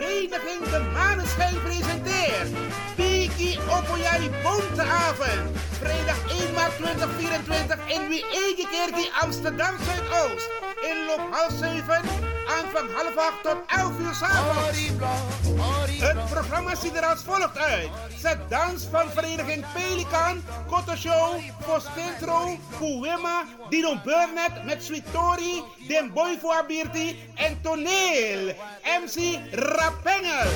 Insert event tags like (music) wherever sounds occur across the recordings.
Vereniging De Maneschijn presenteert Piki Opoyari Bonteavond. Vrijdag 1 maart 2024 in Wiegekerkie Amsterdam Zuidoost. Inloop half 7, aanvang half 8 tot 11 uur s'avonds. Het programma ziet er als volgt uit. Zet dans van vereniging Pelikan, Koto Show, Postintro, Kuwema, Dino Burnett met Sweet Tori, Den Boy voor Abirti en Toneel. MC Rapengel.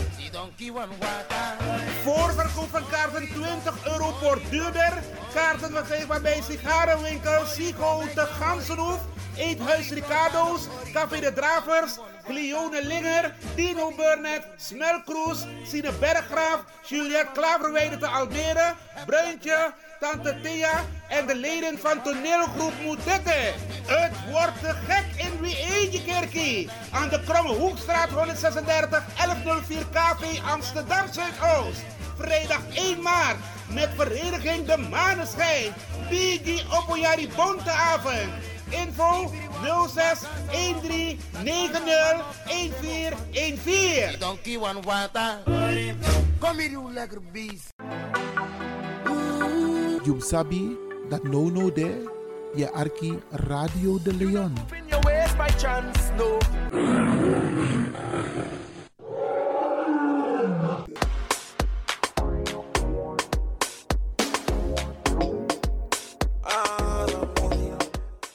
Voorverkoop van kaarten 20 euro voor duurder. Kaarten verkrijgbaar bij sigarenwinkel Sigo de Gansenhoef. Eethuis Ricardo's, Café de Dravers, Glione Linger, Dino Burnett, Smelkroes, Sine Berggraaf, Juliette Klaverweide te Almere, Bruintje, Tante Thea en de leden van toneelgroep Moetette. Het wordt gek in Wiegekerkie. Aan de Kromme Hoekstraat 136 1104 KV Amsterdam Zuidoost. Vrijdag 1 maart met vereniging De Maneschijn. Bigi Opoyari Bonteavond. Info 06 13 90 1414. Donkey one water. Kom hier, you lekker beest. You sabi that no no there, je arki Radio de Leon.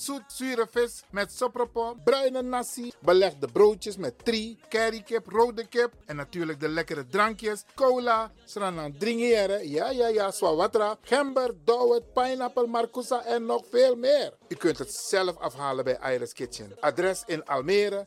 zoet zure vis met sopropo, bruine nasi, belegde broodjes met tri, currykip, rode kip en natuurlijk de lekkere drankjes, cola, sranan dringeren, ja ja ja, swawatra, gember, dowet, pineapple, marcousa en nog veel meer. U kunt het zelf afhalen bij Iris Kitchen. Adres in Almere,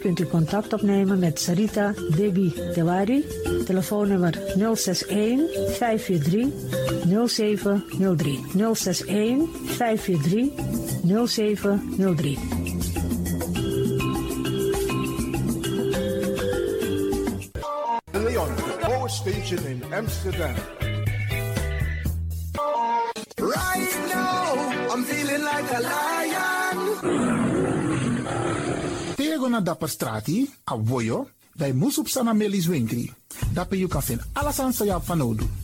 kunt u contact opnemen met Sarita Debi Dewari. Telefoonnummer 061 543 0703. 061 543 0703. De Leon, Power Station in Amsterdam. Right now, I'm feeling like a lion. Tego na dapper strati, a voyo, dai musup sana melis winkri. Dapper you kan vinden alles aan sa nodu.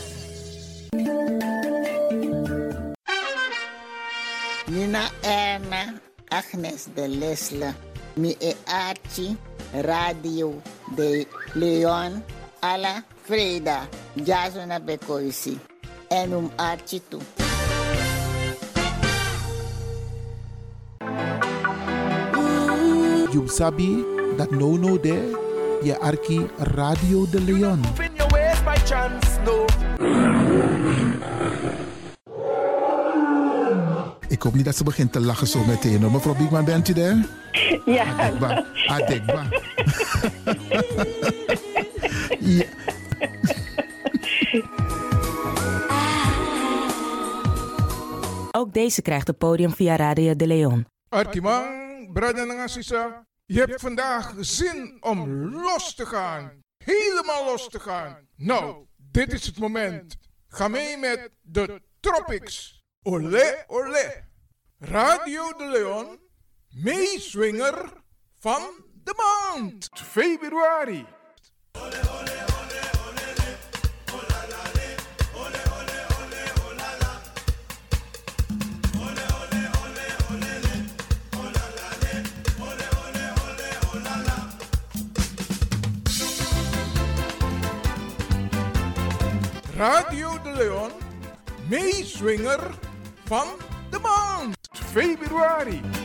Agnes de Lesle, mi e Archie, Radio de Leon, Ala Freda, Jasona Bekoisi, en um Archie toe. You sabi that no no there, je arki Radio de Leon. Ik hoop niet dat ze begint te lachen zo meteen. hoor. Mevrouw Biekman, bent u daar? Ja, Adekba. Adekba. (laughs) ja. Ook deze krijgt het podium via Radio de Leon. Arkimang, brada en sisa, je hebt vandaag zin om los te gaan. Helemaal los te gaan. Nou, dit is het moment. Ga mee met de Tropics. Olé, olé. Radio de Leon, meeswinger van de maand. Februari. Radio de Leon, meeswinger van de maand.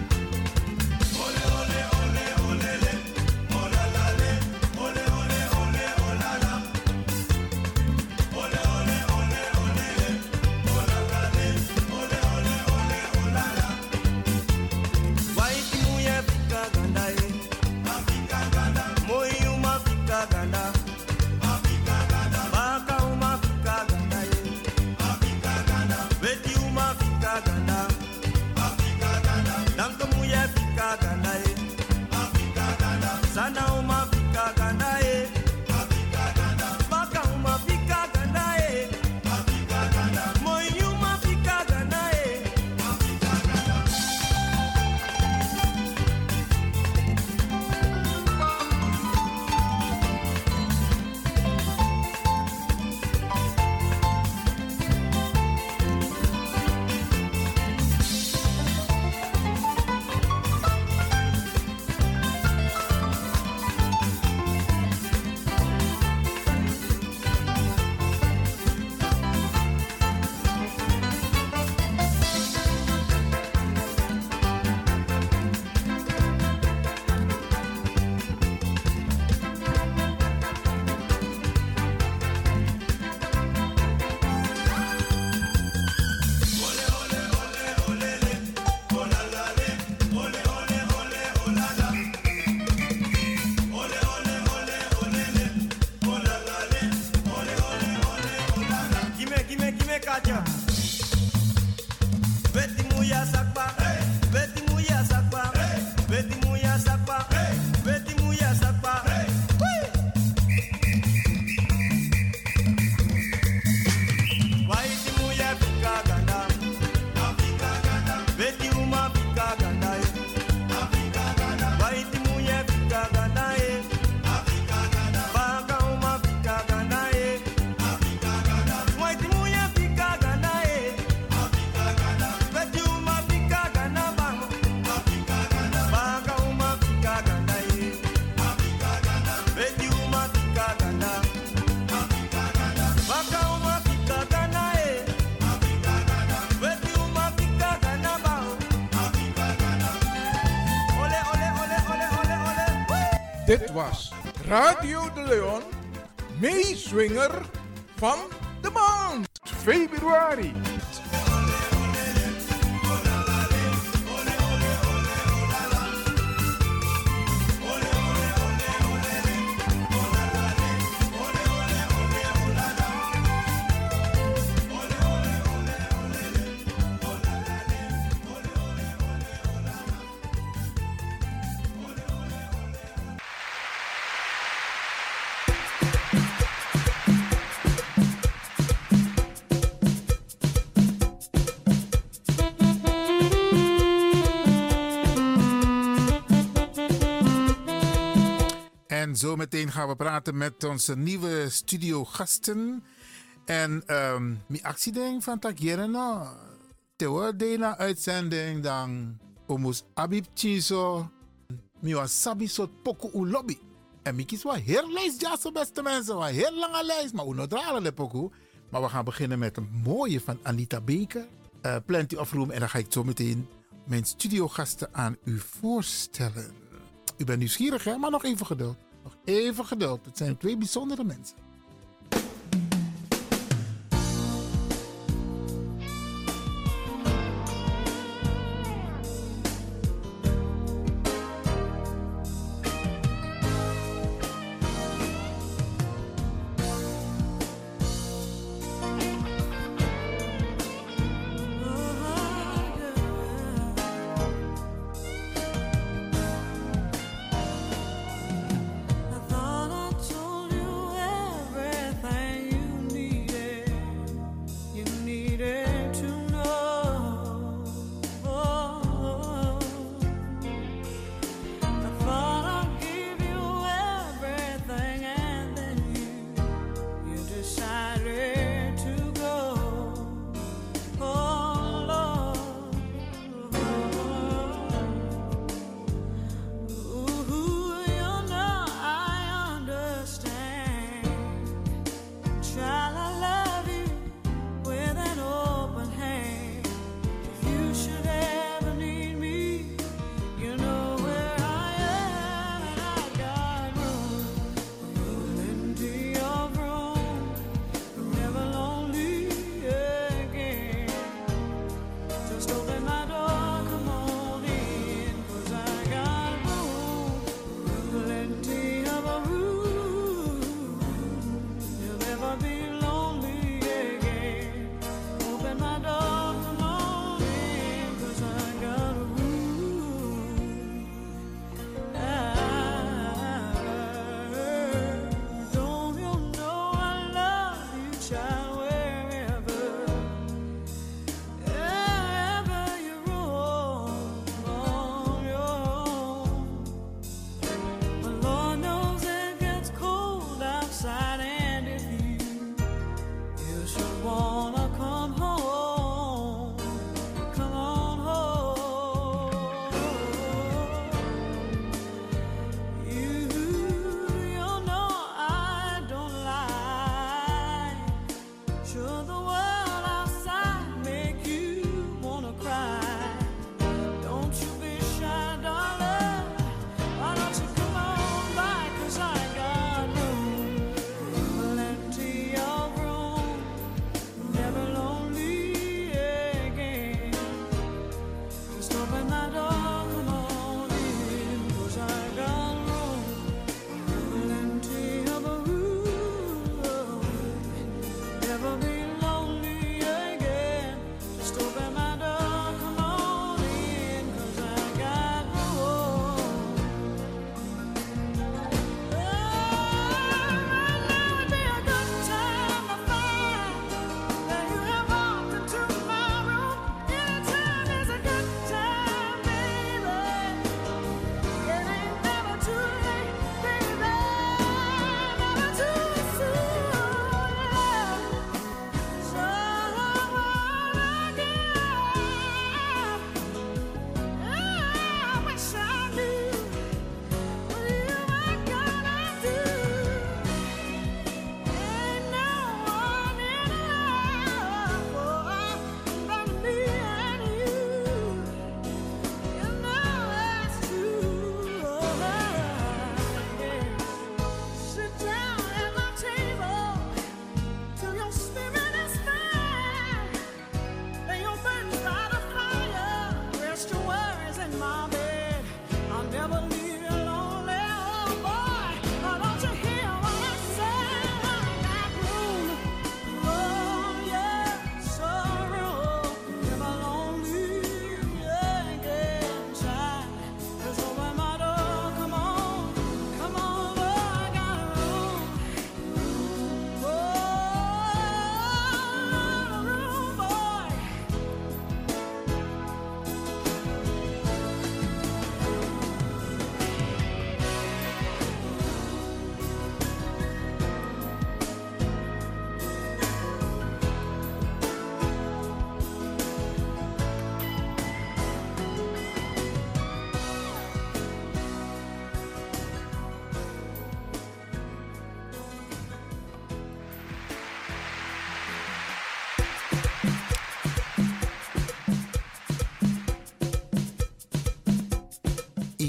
Meeswinger van de maand. Februari. En zometeen gaan we praten met onze nieuwe studiogasten. En um, mijn actie van Takjeren, no. Te de uitzending dan omus Abib Chiso. Mi was sabi soort poku u lobby. En mi kies wel heel lijst, ja, zo beste mensen. Wel heel lange lijst, maar uno dralen poku. Maar we gaan beginnen met een mooie van Anita Beker. Uh, Plenty of Room. En dan ga ik zo meteen mijn studiogasten aan u voorstellen. U bent nieuwsgierig, hè? Maar nog even geduld. Nog even geduld. Het zijn twee bijzondere mensen.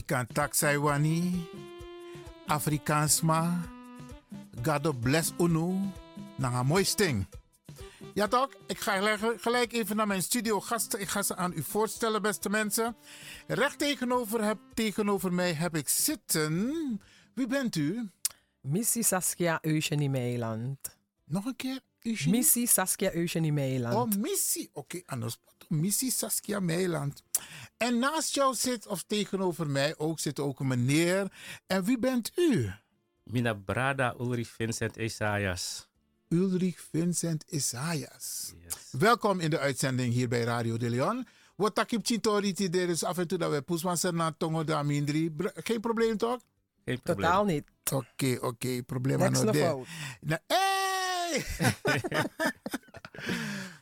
Kan Afrikaans ma, God bless unu, na een mooi sting. Ja toch? Ik ga gelijk- even naar mijn studio gasten. Ik ga ze aan u voorstellen, beste mensen. Recht tegenover, heb, tegenover mij heb ik zitten. Wie bent u? Missie Saskia Eugenie Meiland. Nog een keer? Eugenie? Missie Saskia Eugenie Meiland. Oh, missie. Oké, anders. Missie Saskia Meiland. En naast jou zit, of tegenover mij ook, zit ook een meneer. En wie bent u? Mina Brada Ulrich Vincent Esaias. Ulrich Vincent Isaias. Welkom in de uitzending hier bij Radio de Leon. Wat takip chintori ti er is af en toe dat we poesman ser na tongo da mindri. Br- Geen probleem toch? Geen probleem. Totaal niet. Oké, oké, probleem Niks aan nog de. Nou, hey! (laughs) (laughs)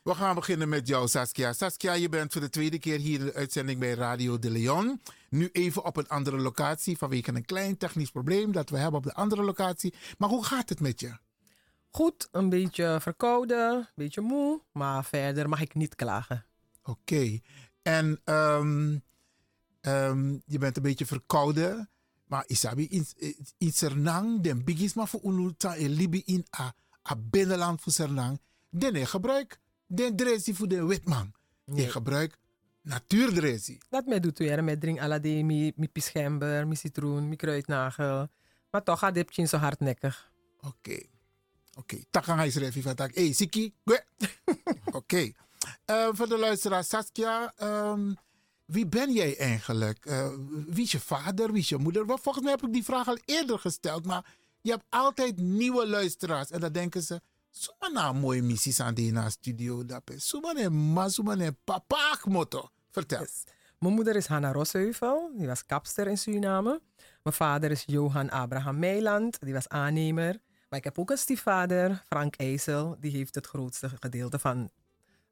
We gaan beginnen met jou, Saskia. Saskia, je bent voor de tweede keer hier in de uitzending bij Radio de Leon. Nu even op een andere locatie vanwege een klein technisch probleem dat we hebben op de andere locatie. Maar hoe gaat het met je? Goed, een beetje verkouden, een beetje moe, maar verder mag ik niet klagen. Oké. En ehm, ehm, je bent een beetje verkouden. Maar isabi in, Sernang, den bigis maar voor unuta en libi in a, a binnenland voor Sernang. Den gebruik den dresi voor de witman. Je gebruik natuurdresi. Dat mij doet weer met drink ala die mi, mi pischember, mi citroen, mi kruidnagel. Maar toch gaat dit zo hardnekkig. Oké. Oké. Takang hij schrijft van tak. Hey, Siki. (laughs) Oké. Eh, voor de luisteraar Saskia. ehm, wie ben jij eigenlijk? Eh, wie is je vader? Wie is je moeder? Volgens mij heb ik die vraag al eerder gesteld. Maar je hebt altijd nieuwe luisteraars. En dan denken ze... Suma na mooie missie aan die na studio. Is Suma ne ma, suma ne papa motto. Vertel. Mijn moeder is Hanna Rosheuvel, die was kapster in Suriname. Mijn vader is Johan Abraham Meiland, die was aannemer. Maar ik heb ook een stiefvader, Frank IJssel, die heeft het grootste gedeelte van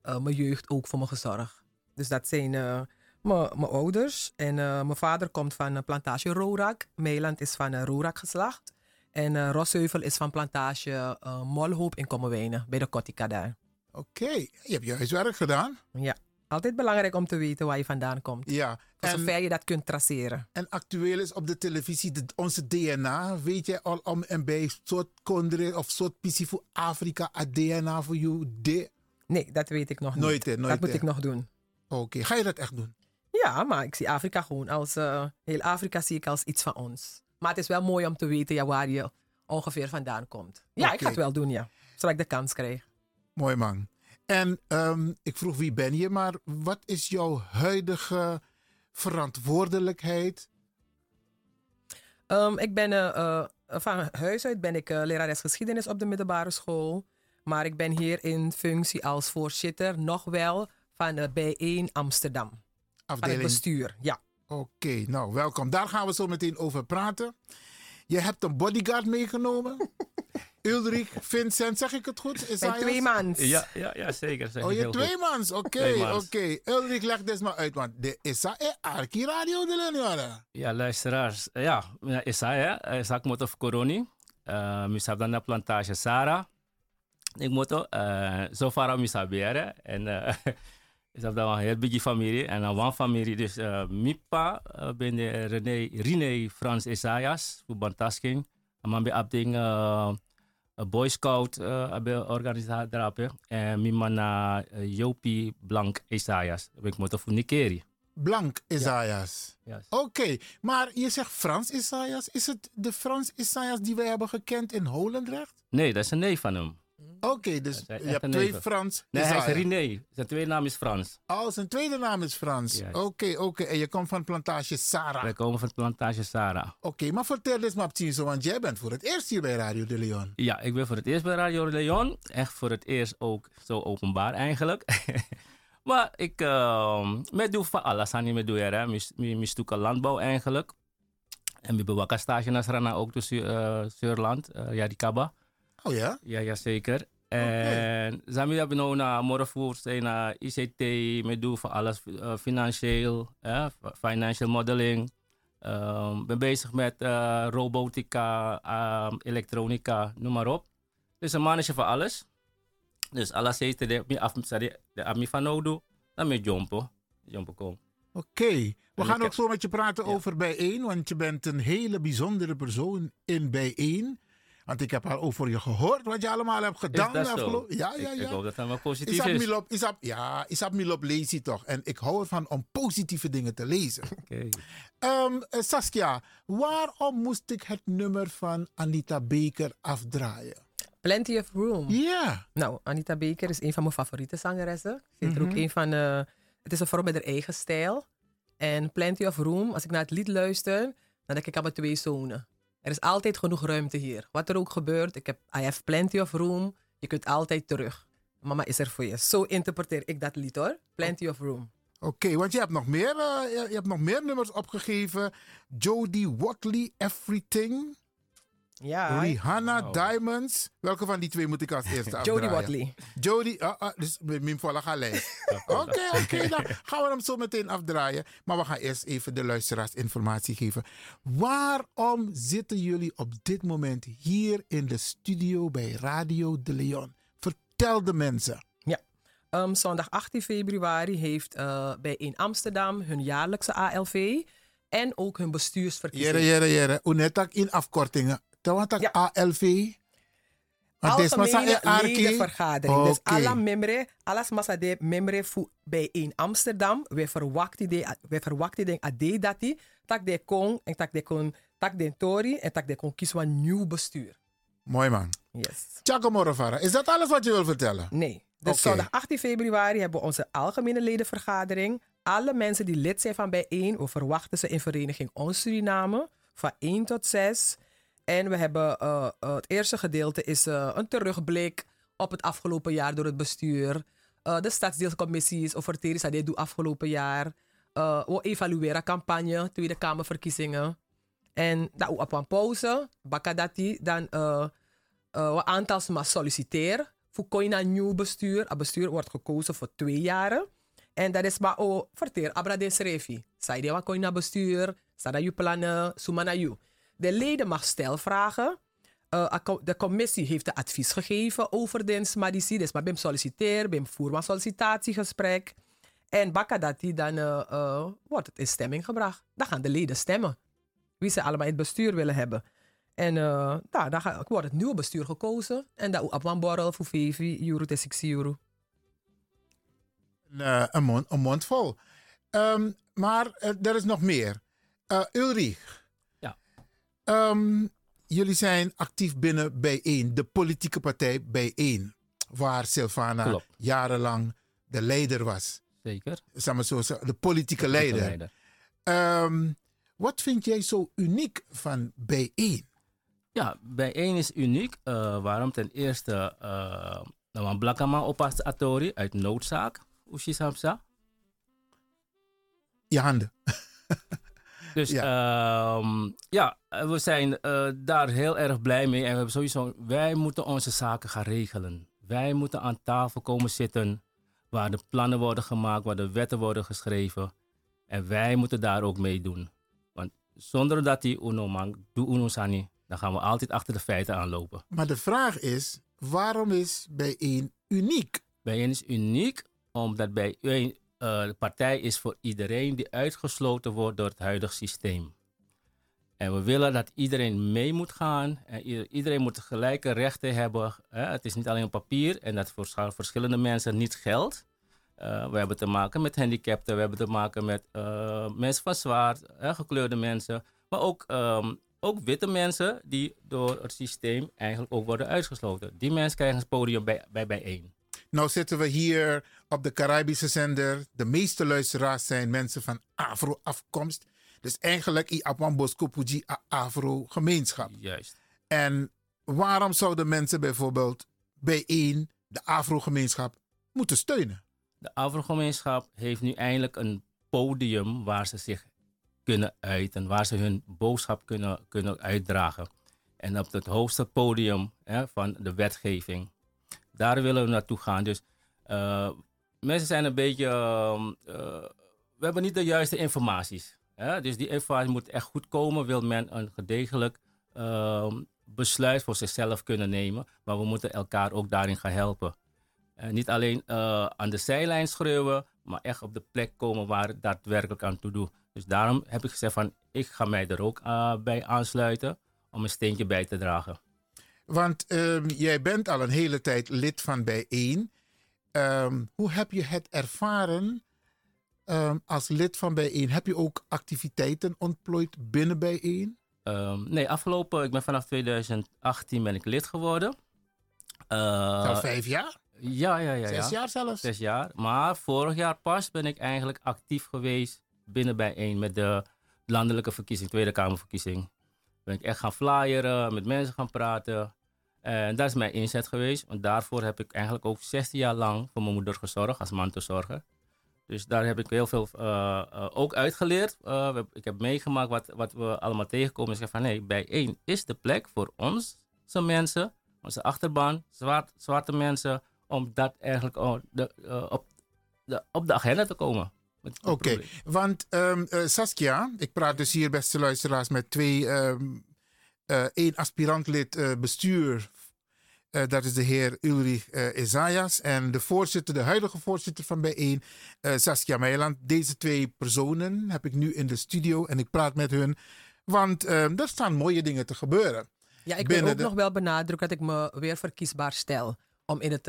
eh, mijn jeugd ook voor me gezorgd. Dus dat zijn eh, mijn mijn ouders. En eh, mijn vader komt van een plantage Rorak. Meiland is van een Rorak geslacht. En uh, Rosheuvel is van plantage eh, Molhoop in Kommerwijnen, bij de Kotika daar. Oké, je hebt je huiswerk gedaan. Ja, altijd belangrijk om te weten waar je vandaan komt. Ja. Voor en- zover je dat kunt traceren. En actueel is op de televisie de, onze DNA. Weet je al om en bij soort kondre of soort pissie voor Afrika, a DNA voor jou? De? Nee, dat weet ik nog Nooit, niet. nooit, dat moet ik nog doen. Oké, ga je dat echt doen? Ja, maar ik zie Afrika gewoon als... eh, heel Afrika zie ik als iets van ons. Maar het is wel mooi om te weten ja, waar je ongeveer vandaan komt. Ja, ik ga het wel doen, ja. Zodat ik de kans krijg. Mooi man. En ehm, ik vroeg wie ben je, maar wat is jouw huidige verantwoordelijkheid? Ehm, ik ben eh, van huis uit ben ik eh, lerares geschiedenis op de middelbare school. Maar ik ben hier in functie als voorzitter nog wel van de B1 Amsterdam. Van Afdeling- het bestuur, ja. Oké, nou welkom. Daar gaan we zo meteen over praten. Je hebt een bodyguard meegenomen. (laughs) Ulrich, Vincent, zeg ik het goed? Isaias? twee mans. Ja, ja, ja zeker. zeg Oh, je twee mans. Oké, oké. Ulrich, leg dit maar uit, want de Issa e Arki Radio de Leonora. Ja, luisteraars. Ja, ja, Isaiah, eh, sak moto of coroni. Uh, misap dan na plantage Sara. Ik moto, uh, zo far misap bere. En uh, (laughs) is dan een heel big familie. En dan een familie, dus uh, Mipa, uh, ben de René, René Frans Isaias, voor Bantasking. En man bij abding uh, een Boy Scout uh, abe organisatie drapen. En mijn man uh, Jopie Blank Isaias. Ben ik moto voor Nikeri. Blank Isaias. Ja. Oké, maar je zegt Frans Isaias. Is het de Frans Isaias die wij hebben gekend in Holendrecht? Nee, dat is een neef van hem. Oké, dus je hebt twee. Frans Nee, hij is. René. Zijn tweede naam is Frans. Oh, zijn tweede naam is Frans. Oké, oké. En je komt van plantage Sarah. Wij komen van plantage Sarah. Oké, maar vertel eens maar zo, want jij bent voor het eerst hier bij Radio de Leon. Ja, ik ben voor het eerst bij Radio Leon. Echt voor het eerst ook zo openbaar eigenlijk. (laughs) maar ik uh, met doe van alles aan me doe hè. Landbouw eigenlijk. En we bewaken stage naar Srana ook dus uh, uh, ja die Kaba. Oh ja? Ja, ja zeker. En Zami hebben nou zijn naar ICT, met doe van alles uh, financieel, eh, financial modeling. Um, ben bezig met uh, robotica, um, elektronica, noem maar op. Dus een mannetje van alles. Dus alles heeft de af de ami van nou dan met kom. Oké, we gaan ik ook zo met je praten over bijeen, want je bent een hele bijzondere persoon in bijeen. Want ik heb al over je gehoord wat je allemaal hebt Is gedaan. dat zo? Ja, ja, Ik, ja. ik hoop dat dat wel positief is. Milop, Isap, ja, Isap Milop lees je toch. En ik hou ervan om positieve dingen te lezen. (laughs) Oké. Ehm, eh, Saskia, waarom moest ik het nummer van Anita Baker afdraaien? Plenty of Room. Ja. Nou, Anita Baker is een van mijn favoriete zangeressen. Ik vind er ook Mhm. een van... eh, het is een vrouw met haar eigen stijl. En Plenty of Room, als ik naar het lied luister, dan denk ik aan mijn twee zonen. Er is altijd genoeg ruimte hier. Wat er ook gebeurt, ik heb I have plenty of room. Je kunt altijd terug. Mama is er voor je. Zo interpreteer ik dat lied hoor. Plenty of room. Oké, want je hebt, nog meer, eh, je, je hebt nog meer nummers opgegeven. Jodie Watley, Everything. Ja. Rihanna, Diamonds. Welke van die twee moet ik als (laughs) eerste afdraaien? Jodie Watley. Jodie, ah, ah, dus Mim Volla lijst. (laughs) Oké, oké, (laughs) dan gaan we hem zo meteen afdraaien. Maar we gaan eerst even de luisteraars informatie geven. Waarom zitten jullie op dit moment hier in de studio bij Radio de Leon? Vertel de mensen. Ja. Ehm, zondag 18 februari heeft eh, bij in Amsterdam hun jaarlijkse ALV en ook hun bestuursverkiezing. Jere, jere, jere. Unetak in afkortingen. Tawatak ALV. Is massa Algemene ledenvergadering. Dus Oké. alle membre, alles massa de membre fu bij in Amsterdam. We verwachten de, we verwachten de ade dati. Tak de kon en tak de kon, tak de tori en tak de kon kiezen een nieuw bestuur. Mooi man. Yes. Tjako Morovara, is dat alles wat je wil vertellen? Nee. Dus zondag 18 februari hebben we onze algemene ledenvergadering. Alle mensen die lid zijn van bijeen, we verwachten ze in vereniging Ons Suriname van 1 tot 6. En we hebben eh, eh, het eerste gedeelte is eh, een terugblik op het afgelopen jaar door het bestuur. De stadsdeelcommissies over Teresa afgelopen jaar. We evalueren campagne, Tweede Kamerverkiezingen. En dat op een pauze, bakadati, dan een aantal maar solliciteren. Voor koina nieuw bestuur. Het bestuur wordt gekozen voor twee jaren. En dat is maar ook verteer abra de srefi. Zij de wat koina bestuur, sada je plannen, sumana. De leden mag stelvragen. Uh, co- de commissie heeft de advies gegeven over de smadici. Dus maar bim solliciteer, voer een sollicitatiegesprek. En bakadati dan uh, uh, wordt het in stemming gebracht. Dan gaan de leden stemmen. Wie ze allemaal in het bestuur willen hebben. En uh, nou, dan wordt het nieuwe bestuur gekozen. En dat op een borrel voor 5 euro tot 6 euro. Eh, een, mond, vol. Ehm, maar eh, er is nog meer. Eh Ulrich. Ehm, jullie zijn actief binnen Bijeen, de politieke partij Bijeen. Waar Silvana Klopt. jarenlang de leider was. Zeker. Zeg maar zo, de politieke leider. leider. Ehm, wat vind jij zo uniek van Bijeen? Ja, bijeen is uniek. Eh, waarom? Ten eerste, uh, een blakama opas atori uit noodzaak. Ushi samsa. Je handen. (laughs) Dus ja, ja we zijn eh, daar heel erg blij mee. En we hebben sowieso, wij moeten onze zaken gaan regelen. Wij moeten aan tafel komen zitten waar de plannen worden gemaakt, waar de wetten worden geschreven. En wij moeten daar ook mee doen. Want zonder dat die uno man, doe uno sani, dan gaan we altijd achter de feiten aanlopen. Maar de vraag is, waarom is Bijeen uniek? Bijeen is uniek omdat bijeen uh, de partij is voor iedereen die uitgesloten wordt door het huidige systeem. En we willen dat iedereen mee moet gaan. En iedereen moet gelijke rechten hebben. Het is niet alleen op papier en dat voor verschillende mensen niet geldt. Uh, we hebben te maken met gehandicapten, we hebben te maken met uh, mensen van zwaar, gekleurde mensen. Maar ook, um, ook witte mensen die door het systeem eigenlijk ook worden uitgesloten. Die mensen krijgen een podium bij, bij bijeen. Nou zitten we hier op de Caribische zender. De meeste luisteraars zijn mensen van Afro-afkomst. Dus eigenlijk i Apan Bosco Puji Afro-gemeenschap. Juist. En waarom zouden mensen bijvoorbeeld bijeen de Afro-gemeenschap moeten steunen? De Afro-gemeenschap heeft nu eindelijk een podium waar ze zich kunnen uiten, waar ze hun boodschap kunnen, kunnen uitdragen. En op het hoogste podium hè, van de wetgeving. Daar willen we naartoe gaan. Dus uh, mensen zijn een beetje. Uh, we hebben niet de juiste informaties. Hè? Dus die informatie moet echt goed komen. Wil men een gedegelijk uh, besluit voor zichzelf kunnen nemen. Maar we moeten elkaar ook daarin gaan helpen. niet alleen aan de zijlijn schreeuwen, maar echt op de plek komen waar het daadwerkelijk aan toe doet. Dus daarom heb ik gezegd van, ik ga mij er ook eh, bij aansluiten om een steentje bij te dragen. Want ehm, jij bent al een hele tijd lid van Bijeen. Ehm, hoe heb je het ervaren ehm, als lid van Bijeen? Heb je ook activiteiten ontplooid binnen Bijeen? Ehm, nee, afgelopen, ik ben vanaf 2018 ben ik lid geworden. Eh, Al vijf jaar? Ja, ja, ja. Zes ja. jaar zelfs? Zes jaar. Maar vorig jaar pas ben ik eigenlijk actief geweest binnen bijeen met de landelijke verkiezing, Tweede Kamerverkiezing. Ben ik echt gaan flyeren, met mensen gaan praten. En dat is mijn inzet geweest. Want daarvoor heb ik eigenlijk ook 16 jaar lang voor mijn moeder gezorgd als mantelzorger. Dus daar heb ik heel veel eh, eh, ook uitgeleerd. We, ik heb meegemaakt wat, wat we allemaal tegenkomen. Ik zeg van nee, bijeen is de plek voor onze mensen, onze achterban, zwart, zwarte mensen, om dat eigenlijk op, de, op de agenda te komen. Oké, okay. want um, uh, Saskia, ik praat dus hier beste luisteraars met twee, um, uh, één aspirantlid bestuur. dat is de heer Ulrich Isaias en de voorzitter, de huidige voorzitter van bijeen, Saskia Meiland. Deze twee personen heb ik nu in de studio en ik praat met hun, want um, er staan mooie dingen te gebeuren. Ja, ik wil ook de... nog wel benadrukken dat ik me weer verkiesbaar stel om in het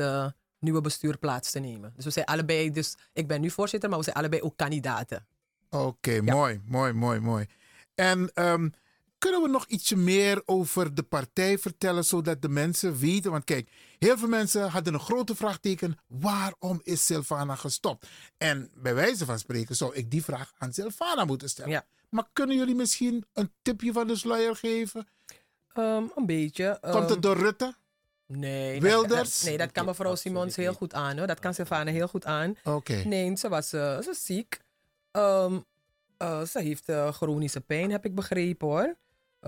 nieuwe bestuur plaats te nemen. Dus we zijn allebei, dus ik ben nu voorzitter, maar we zijn allebei ook kandidaten. Oké, okay, ja. mooi, mooi, mooi, mooi. En um, kunnen we nog ietsje meer over de partij vertellen, zodat de mensen weten? Want kijk, heel veel mensen hadden een grote vraagteken: waarom is Silvana gestopt? En bij wijze van spreken zou ik die vraag aan Silvana moeten stellen. Ja. Maar kunnen jullie misschien een tipje van de sluier geven? Um, een beetje. Komt het um, door Rutte? Nee. Wilders? Dat, nee, dat kan mevrouw Simons heel goed aan. Hoor. Dat kan Sylvana heel goed aan. Oké. Okay. Nee, ze was uh, ze ziek. Um, uh, ze heeft uh, chronische pijn, heb ik begrepen hoor.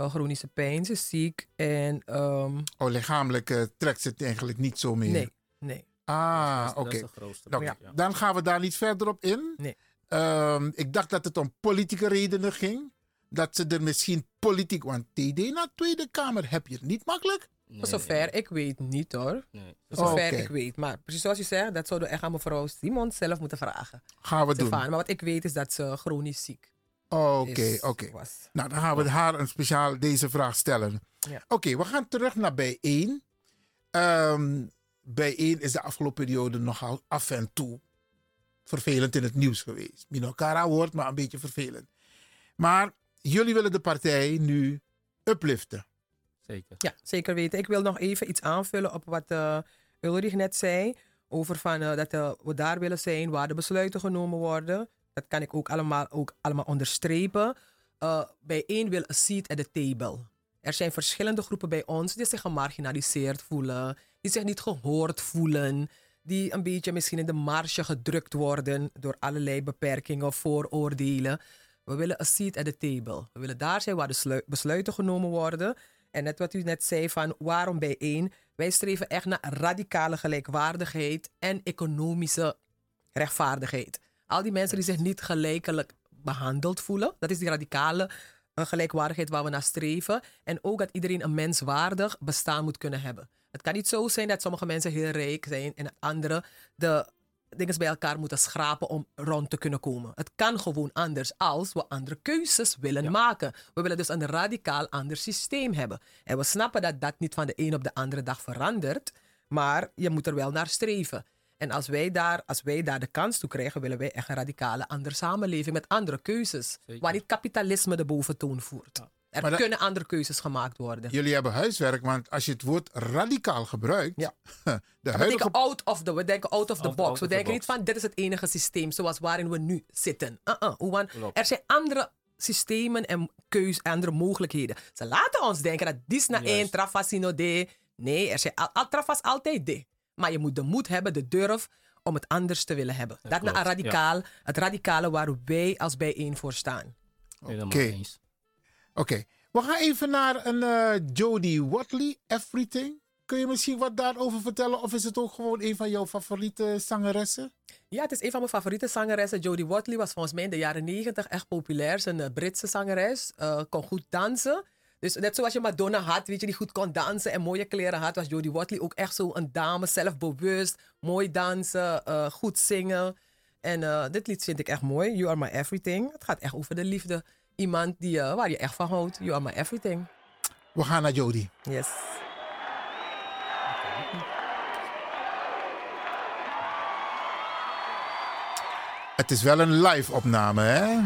chronische pijn, ze is ziek. En, um, oh, lichamelijk trekt ze het eigenlijk niet zo meer? Nee, nee. Ah, oké. Okay. Nou, ja. Dan gaan we daar niet verder op in. Nee. Um, ik dacht dat het om politieke redenen ging. Dat ze er misschien politiek... Want TD naar Tweede Kamer heb je het niet makkelijk. Nee, Voor zover nee. ik weet niet hoor. Nee. Voor zover okay. ik weet. Maar precies zoals je zegt, dat zouden we echt aan mevrouw Simon zelf moeten vragen. Gaan we Stefan. doen. Maar wat ik weet is dat ze chronisch ziek Oké, okay, oké. Okay. Nou, dan gaan we haar een speciaal deze vraag stellen. Ja. Oké, okay, we gaan terug naar bijeen. Um, bijeen is de afgelopen periode nogal af en toe vervelend in het nieuws geweest. Minokara woord, maar een beetje vervelend. Maar jullie willen de partij nu upliften. Zeker. Ja, zeker weten. Ik wil nog even iets aanvullen op wat uh, Ulrich net zei. Over van, uh, dat uh, we daar willen zijn waar de besluiten genomen worden. Dat kan ik ook allemaal, ook allemaal onderstrepen. bij één wil een seat at the table. Er zijn verschillende groepen bij ons die zich gemarginaliseerd voelen. Die zich niet gehoord voelen. Die een beetje misschien in de marge gedrukt worden door allerlei beperkingen, vooroordelen. We willen een seat at the table. We willen daar zijn waar de besluiten genomen worden. En net wat u net zei van waarom bijeen. Wij streven echt naar radicale gelijkwaardigheid en economische rechtvaardigheid. Al die mensen die zich niet gelijkelijk behandeld voelen. Dat is die radicale gelijkwaardigheid waar we naar streven. En ook dat iedereen een menswaardig bestaan moet kunnen hebben. Het kan niet zo zijn dat sommige mensen heel rijk zijn en anderen de dingen bij elkaar moeten schrapen om rond te kunnen komen. Het kan gewoon anders als we andere keuzes willen ja. maken. We willen dus een radicaal ander systeem hebben. En we snappen dat dat niet van de een op de andere dag verandert, maar je moet er wel naar streven. En als wij daar, als wij daar de kans toe krijgen, willen wij echt een radicale andere samenleving met andere keuzes. Zeker. Waar niet kapitalisme de boventoon voert. Ja. Er maar kunnen andere keuzes gemaakt worden. Jullie hebben huiswerk, want als je het woord radicaal gebruikt. Ja. (laughs) De we denken out of the, we denken out of the out, box. Out we denken niet van dit is het enige systeem zoals waarin we nu zitten. Uh -uh. Want er zijn andere systemen en keus, andere mogelijkheden. Ze laten ons denken dat dit is naar één trafasino de. Nee, er zijn al, al trafas altijd de. Maar je moet de moed hebben, de durf om het anders te willen hebben. Dat, dat naar radicaal, ja. het radicale waar wij als bijeen voor staan. Oké. Okay. Oké, we gaan even naar een uh, Jodie Watley, Everything. Kun je misschien wat daarover vertellen? Of is het ook gewoon een van jouw favoriete zangeressen? Ja, het is een van mijn favoriete zangeressen. Jodie Watley was volgens mij in de jaren negentig echt populair. Ze is een Britse zangeres. Uh, kon goed dansen. Dus net zoals je Madonna had, weet je, die goed kon dansen en mooie kleren had, was Jodie Watley ook echt zo een dame, zelfbewust, mooi dansen, uh, goed zingen. En eh, dit lied vind ik echt mooi. You are my everything. Het gaat echt over de liefde. Iemand die, eh, waar je echt van houdt. You are my everything. We gaan naar Jody. Yes. Het is wel een live opname, hè?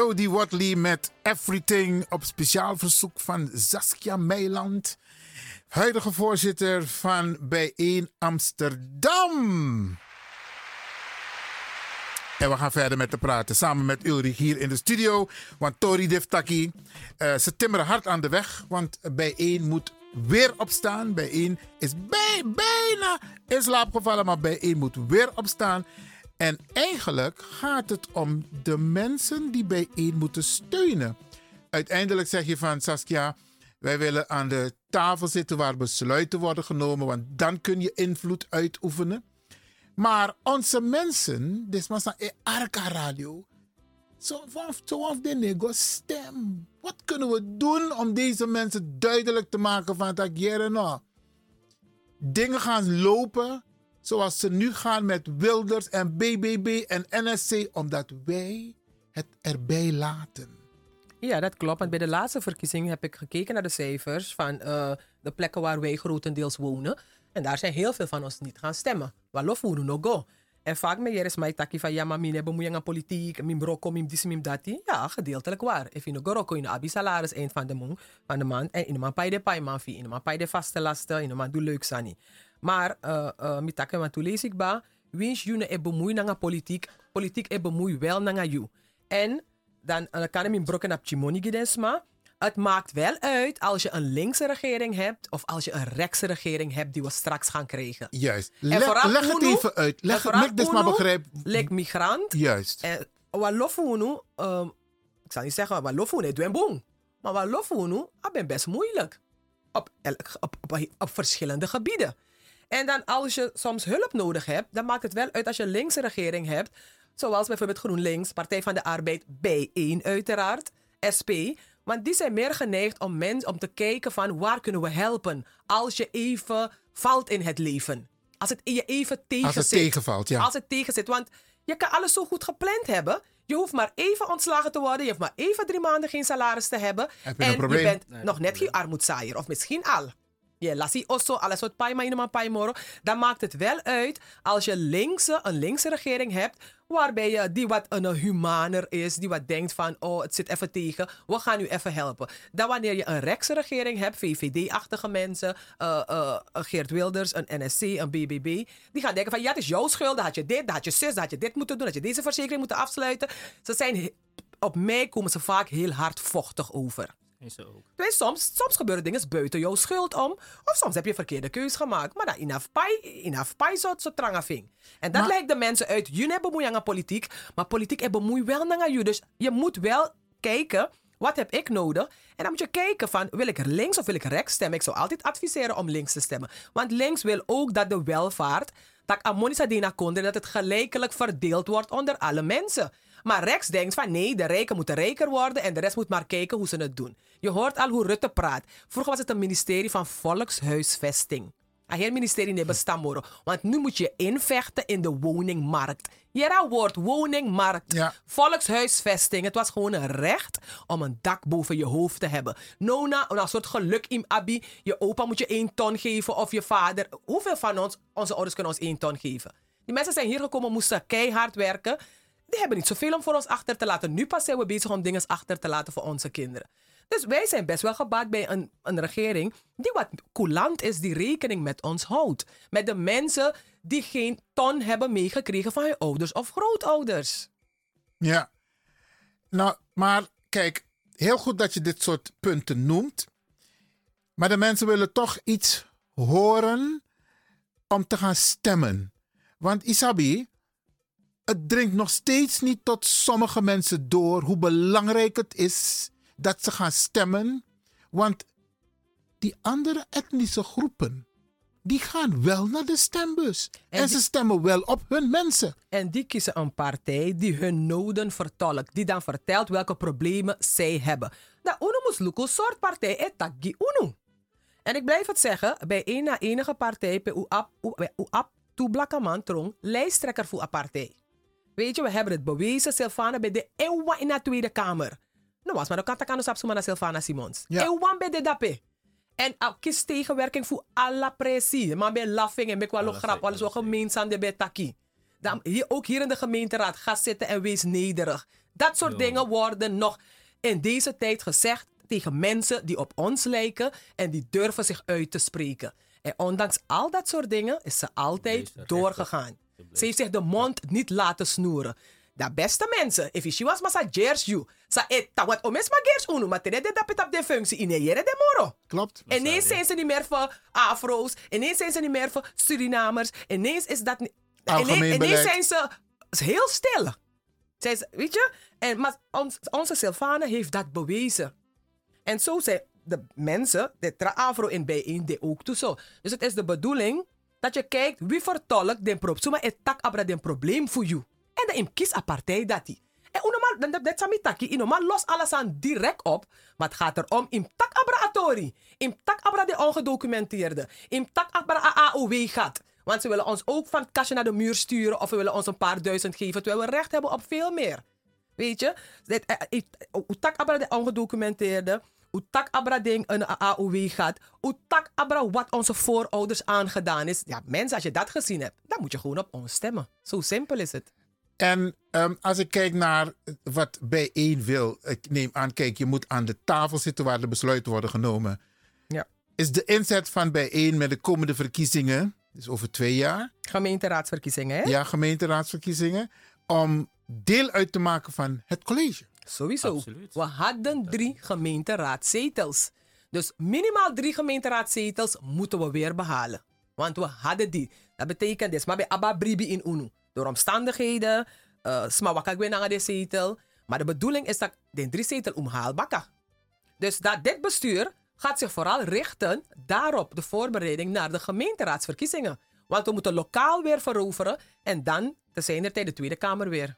Jody Watley met Everything op speciaal verzoek van Saskia Meiland, huidige voorzitter van Bijeen Amsterdam. En we gaan verder met te praten samen met Ulrich hier in de studio. Want Tori Diftaki, eh ze timmeren hard aan de weg. Want Bijeen moet weer opstaan. Bijeen is bij, bijna in slaap gevallen, maar Bijeen moet weer opstaan. En eigenlijk gaat het om de mensen die bijeen moeten steunen. Uiteindelijk zeg je van Saskia, wij willen aan de tafel zitten waar besluiten worden genomen, want dan kun je invloed uitoefenen. Maar onze mensen, dit was een Arca Radio, zo zo de nego stem. Wat kunnen we doen om deze mensen duidelijk te maken van dat? Dingen gaan lopen zoals ze nu gaan met Wilders en BBB en NSC, omdat wij het erbij laten. Ja, dat klopt. Want bij de laatste verkiezing heb ik gekeken naar de cijfers van eh, de plekken waar wij grotendeels wonen. En daar zijn heel veel van ons niet gaan stemmen. Walof we no go. En vaak met is mij taki van ja, maar mine bemoeien aan politiek, min broko, min dis, min dati. Ja, gedeeltelijk waar. If go roko in abi salaris eind van de, maand, van. En in de pay de pay man in de pay de vaste lasten, in de maand doe leuk sani. Maar, uh, uh, mi takke maar toe lees ik ba, wins je e bemoeien aan politiek, politiek e bemoei wel aan you. En dan uh, kan ik mijn brokken op chimoni gedesma. Het maakt wel uit als je een linkse regering hebt of als je een rechtse regering hebt die we straks gaan krijgen. Juist. Leg, het even uit. Leg, vooral leg dus maar begrijp. Lek migrant. Juist. En wat lofuno, um, ik zal niet zeggen wat lofuno is doen boom. Maar wat lofuno, dat ben best moeilijk. Op, op, op verschillende gebieden. En dan als je soms hulp nodig hebt, dan maakt het wel uit als je een linkse regering hebt. Zoals bijvoorbeeld GroenLinks, Partij van de Arbeid, B1 uiteraard, SP. Want die zijn meer geneigd om, mensen om te kijken van waar kunnen we helpen als je even valt in het leven. Als het je even tegen het zit. tegenvalt, ja. Als het tegen zit. Want je kan alles zo goed gepland hebben. Je hoeft maar even ontslagen te worden. Je hoeft maar even drie maanden geen salaris te hebben. Heb je een en probleem? je bent Nee, nog net geen armoedzaaier. Of misschien al. Je lassie osso, alles wat paima in een paimoro. Dan maakt het wel uit als je linkse, een linkse regering hebt. Waarbij je die wat een humaner is. Die wat denkt van, oh het zit even tegen. We gaan u even helpen. Dan wanneer je een rechtse regering hebt. VVD-achtige mensen. een Geert Wilders, een NSC, een BBB. Die gaan denken van, ja het is jouw schuld. Dan had je dit, dan had je zus, dan had je dit moeten doen. Had je deze verzekering moeten afsluiten. Ze zijn, op mij komen ze vaak heel hardvochtig over. Zo ook. Dus soms, soms gebeuren dingen buiten jouw schuld om. Of soms heb je verkeerde keus gemaakt. Maar dat inaf pai, inaf pai zo, zo trangafing. En dat Maar- lijkt de mensen uit. Jullie hebben bemoeien aan politiek. Maar politiek hebben bemoei wel naar jullie. Dus je moet wel kijken. Wat heb ik nodig? En dan moet je kijken van, wil ik er links of wil ik rechts stemmen? Ik zou altijd adviseren om links te stemmen. Want links wil ook dat de welvaart, dat Amonisa Dina Konde, dat het gelijkelijk verdeeld wordt onder alle mensen. Maar rechts denkt van nee, de rijken moeten rijker worden en de rest moet maar kijken hoe ze het doen. Je hoort al hoe Rutte praat. Vroeger was het een ministerie van Volkshuisvesting. Het ministerie niet bestaan. Want nu moet je invechten in de woningmarkt. Jera woord woningmarkt. Ja. Volkshuisvesting. Het was gewoon een recht om een dak boven je hoofd te hebben. Nona, een soort geluk in Abi. Je opa moet je één ton geven of je vader. Hoeveel van ons, onze ouders kunnen ons één ton geven? Die mensen zijn hier gekomen, moesten keihard werken. Die hebben niet zoveel om voor ons achter te laten. Nu pas zijn we bezig om dingen achter te laten voor onze kinderen. Dus wij zijn best wel gebaat bij een, een regering die wat coulant is, die rekening met ons houdt. Met de mensen die geen ton hebben meegekregen van hun ouders of grootouders. Ja. Nou, maar kijk, heel goed dat je dit soort punten noemt. Maar de mensen willen toch iets horen om te gaan stemmen. Want Isabi, het dringt nog steeds niet tot sommige mensen door hoe belangrijk het is dat ze gaan stemmen. Want die andere etnische groepen, die gaan wel naar de stembus. En, ze stemmen wel op hun mensen. En die kiezen een partij die hun noden vertolkt. Die dan vertelt welke problemen zij hebben. Nou, Uno moest lukken soort partij etagi Uno. En ik blijf het zeggen, bij een na enige partij, bij UAP, UAP, Toeblakaman Trong, lijsttrekker voor een partij. Weet je, we hebben het bewezen, Silvana, bij de Ewa in de Tweede Kamer. Nou, was maar de katakano sapsuma naar Silvana Simons. Ja. Ewa bij de dape. En uh, kies tegenwerking voor alle pressie. Maar bij laughing en bij kwalo grap, alles wat gemeenzaam de bij taki. Dan, hier, ook hier in de gemeenteraad, ga zitten en wees nederig. Dat soort dingen worden nog in deze tijd gezegd tegen mensen die op ons lijken en die durven zich uit te spreken. En ondanks al dat soort dingen is ze altijd doorgegaan. Ze heeft zich de mond niet laten snoeren. De beste mensen, if je was massa gers you, sa etta wat omes ma gers unu, maar tere de dapet op de functie in jere de moro. Klopt. Ineens zijn ze niet meer voor afro's, ineens zijn ze niet meer voor Surinamers, ineens is dat niet... Algemeen ineens, zijn ze heel stil. Zij ze, weet je? En, maar ons, onze Silvana heeft dat bewezen. En zo zijn de mensen, de tra afro in bijeen, die ook toe zo. Dus het is de bedoeling dat je kijkt wie vertolkt den probleem. Het tak abra den probleem voor jou. En dan im kies een partij dat die. En normaal, dan dat- dat taki, in normaal los alles aan direct op. Maar het gaat erom, im tak abra atori. Im tak abra de ongedocumenteerde. Im tak abra AOW gaat. Want ze willen ons ook van het kastje naar de muur sturen. Of ze willen ons een paar duizend geven. Terwijl we recht hebben op veel meer. Weet je? Eh, eh, Utak abra de ongedocumenteerde. Utak abra ding een AOW gaat. Utak abra wat onze voorouders aangedaan is. Ja, mensen, als je dat gezien hebt, dan moet je gewoon op ons stemmen. Zo simpel is het. En ehm, als ik kijk naar wat bijeen wil, ik neem aan, kijk, je moet aan de tafel zitten waar de besluiten worden genomen. Ja. Is de inzet van bijeen met de komende verkiezingen, dus over twee jaar, Gemeenteraadsverkiezingen, hè? ja, gemeenteraadsverkiezingen, om deel uit te maken van het college? Sowieso. We hadden drie gemeenteraadzetels. Dus minimaal drie gemeenteraadzetels moeten we weer behalen. Want we hadden die. Dat betekent dus, maar bij Abba Bribi in Unu. Door omstandigheden, uh, smawaka naar de zetel. Maar de bedoeling is dat de drie zetel omhaalbakken. Dus dat dit bestuur gaat zich vooral richten daarop, de voorbereiding naar de gemeenteraadsverkiezingen. Want we moeten lokaal weer veroveren en dan te zijn er de Tweede Kamer weer.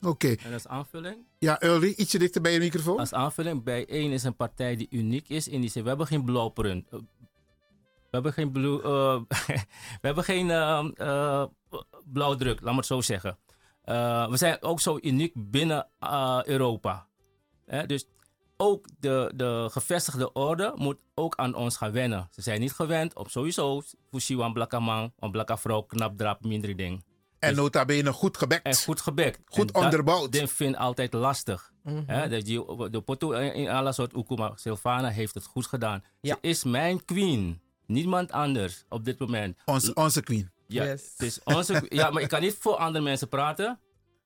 Oké. En als aanvulling? Ja, Ulri, ietsje dichter bij je microfoon. Als aanvulling, bij één is een partij die uniek is in die zin. We hebben geen blauwprint. Eh, We hebben geen, blue, eh, (laughs) we hebben geen eh, eh, blauwdruk, laat maar het zo zeggen. We zijn ook zo uniek binnen Europa. Dus ook de, de gevestigde orde moet ook aan ons gaan wennen. Ze zijn niet gewend op sowieso Fushiwa, een blakke man, een blakke vrouw, knap drap, minder ding. En nota bene goed gebekt. En goed gebekt. Goed En dat- onderbouwd. Dit vind ik altijd lastig. Mhm. Dat de poto in in alle soort Ukuma, Silvana heeft het goed gedaan. Ze is mijn queen. Niemand anders op dit moment. Onze, onze queen. Ja, Yes. het is onze, ja, maar ik kan niet voor andere mensen praten.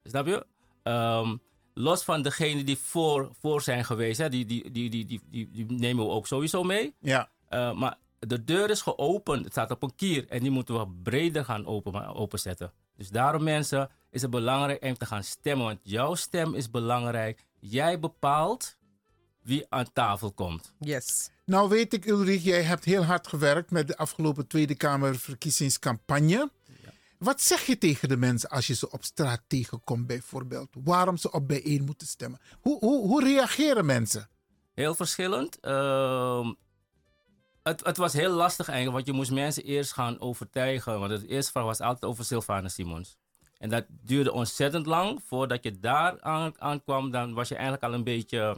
Snap je? Ehm, los van degenen die voor, voor zijn geweest, hè, die, die, die, die, die, die, die nemen we ook sowieso mee. Ja. Eh, maar de deur is geopend. Het staat op een kier. En die moeten we breder gaan open, openzetten. Dus daarom mensen is het belangrijk om te gaan stemmen. Want jouw stem is belangrijk. Jij bepaalt wie aan tafel komt. Yes. Nou weet ik, Ulrich, jij hebt heel hard gewerkt met de afgelopen Tweede Kamerverkiezingscampagne. Wat zeg je tegen de mensen als je ze op straat tegenkomt, bijvoorbeeld? Waarom ze op bijeen moeten stemmen? Hoe, hoe, hoe reageren mensen? Heel verschillend. Ehm, het, het was heel lastig eigenlijk, want je moest mensen eerst gaan overtuigen. Want het eerste vraag was altijd over Sylvana Simons. En dat duurde ontzettend lang. Voordat je daar aan, aankwam, dan was je eigenlijk al een beetje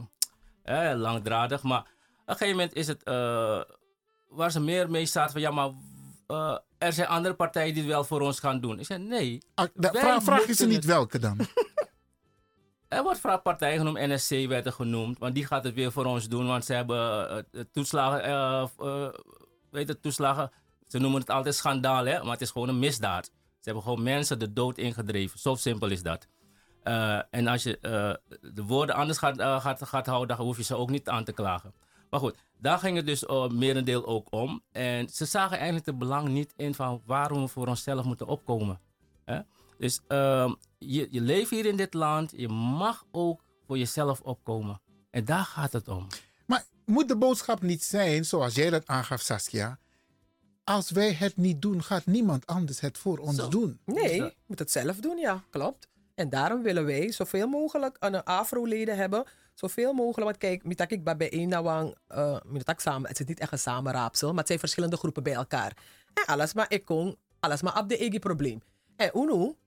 eh, langdradig. Maar op een gegeven moment is het, eh, waar ze meer mee zaten van, ja, maar eh, er zijn andere partijen die het wel voor ons gaan doen. Ik zei, nee. Ah, da- vraag, vraag je ze niet welke dan? (laughs) Er wordt vaak partijen genoemd, NSC werd er genoemd, want die gaat het weer voor ons doen, want ze hebben eh, eh, toeslagen, eh, weet het, toeslagen, ze noemen het altijd schandaal, hè, maar het is gewoon een misdaad. Ze hebben gewoon mensen de dood ingedreven, zo simpel is dat. En als je de woorden anders gaat, gaat, gaat houden, dan hoef je ze ook niet aan te klagen. Maar goed, daar ging het dus uh, merendeel ook om. En ze zagen eigenlijk het belang niet in van waarom we voor onszelf moeten opkomen. Dus ehm, je, je leeft hier in dit land, je mag ook voor jezelf opkomen. En daar gaat het om. Maar moet de boodschap niet zijn, zoals jij dat aangaf, Saskia? Als wij het niet doen, gaat niemand anders het voor ons doen. Nee, je moet het zelf doen, ja, klopt. En daarom willen wij zoveel mogelijk een afro-leden hebben. Zoveel mogelijk, want kijk, mitak ik bij één nawang, uh, mitak samen, het is niet echt een samenraapsel, maar het zijn verschillende groepen bij elkaar. En alles maar ik kon, alles maar op de eigen probleem. En uno,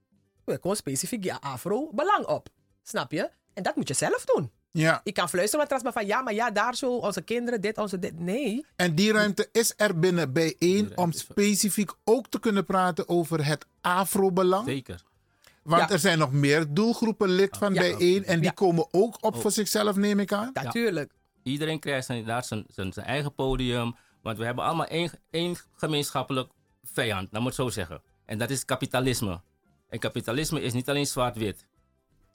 we kon specifiek je afro belang op. Snap je? En dat moet je zelf doen. Ja. Ik kan fluisteren met maar van ja, maar ja, daar zo, onze kinderen, dit, onze dit. Nee. En die ruimte is er binnen bijeen om specifiek ook te kunnen praten over het afro-belang. Zeker. Want Ja. er zijn nog meer doelgroepen lid van Ja. bijeen en die Ja. komen ook op Oh. voor zichzelf, neem ik aan. Natuurlijk. Iedereen krijgt zijn, inderdaad zijn, zijn, zijn eigen podium. Want we hebben allemaal één, één gemeenschappelijk vijand, laat me het zo zeggen. En dat is kapitalisme. En kapitalisme is niet alleen zwart-wit.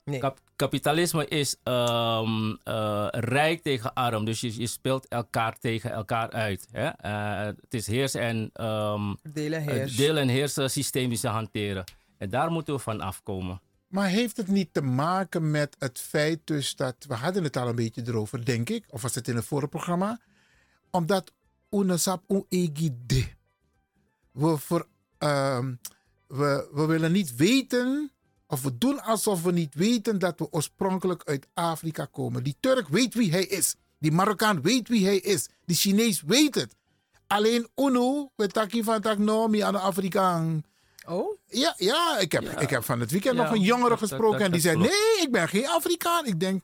Nee. Kap- kapitalisme is ehm, eh, rijk tegen arm. Dus je, je speelt elkaar tegen elkaar uit. Hè? Eh, het is heers en, ehm, Delen het heers. deel- en heersen systeem die ze hanteren. En daar moeten we van afkomen. Maar heeft het niet te maken met het feit dus dat... We hadden het al een beetje erover, denk ik. Of was het in het vorige programma? Omdat UNESAP UEGD... We, voor, ehm, we, we willen niet weten... Of we doen alsof we niet weten dat we oorspronkelijk uit Afrika komen. Die Turk weet wie hij is. Die Marokkaan weet wie hij is. Die Chinees weet het. Alleen UNO, we taki van tak no, mi aan de Afrikaan. Oh? Ja, ja, ik, heb, Ja. ik heb van het weekend Ja, nog een jongere dat- gesproken dat- en die zei. Nee, ik ben geen Afrikaan. Ik denk,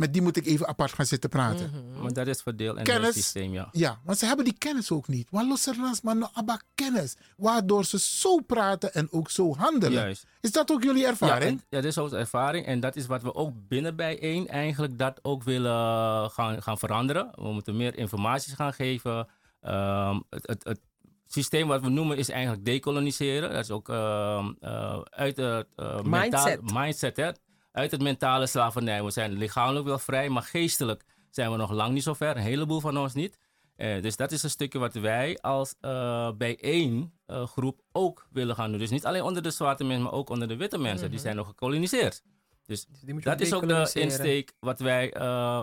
met die moet ik even apart gaan zitten praten. Maar dat is verdeel en Kennis. systeem, ja. Ja, want ze hebben die kennis ook niet. Want los ervan, maar no abba kennis. Waardoor ze zo praten en ook zo handelen. Juist. Is dat ook jullie Ja, ervaring? en- ja, dat is onze ervaring. En dat is wat we ook binnen bijeen eigenlijk dat ook willen gaan, gaan veranderen. We moeten meer informatie gaan geven. Ehm, het, het, het systeem wat we noemen is eigenlijk decoloniseren. Dat is ook ehm, eh, uit het eh, mentaal- Mindset. mindset. Hè? Uit het mentale slavernij. We zijn lichamelijk wel vrij, maar geestelijk zijn we nog lang niet zo ver. Een heleboel van ons niet. Eh, dus dat is een stukje wat wij als eh bijeen eh, groep ook willen gaan doen. Dus niet alleen onder de zwarte mensen, maar ook onder de witte mensen. Die Mhm. zijn nog gekoloniseerd. Dus je dat is ook de insteek wat wij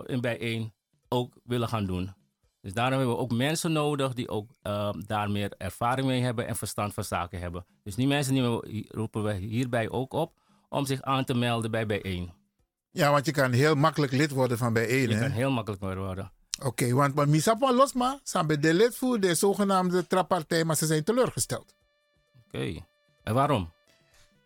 in bijeen ook willen gaan doen. Dus daarom hebben we ook mensen nodig die ook daar meer ervaring mee hebben en verstand van zaken hebben. Dus die mensen die we, roepen we hierbij ook op om zich aan te melden bij bijeen. Ja, want je kan heel makkelijk lid worden van bijeen. Je hè? kan heel makkelijk worden. Oké, want maar Misapa Losma zijn bij de lid voor de zogenaamde trappartij, maar ze zijn teleurgesteld. Oké. En waarom?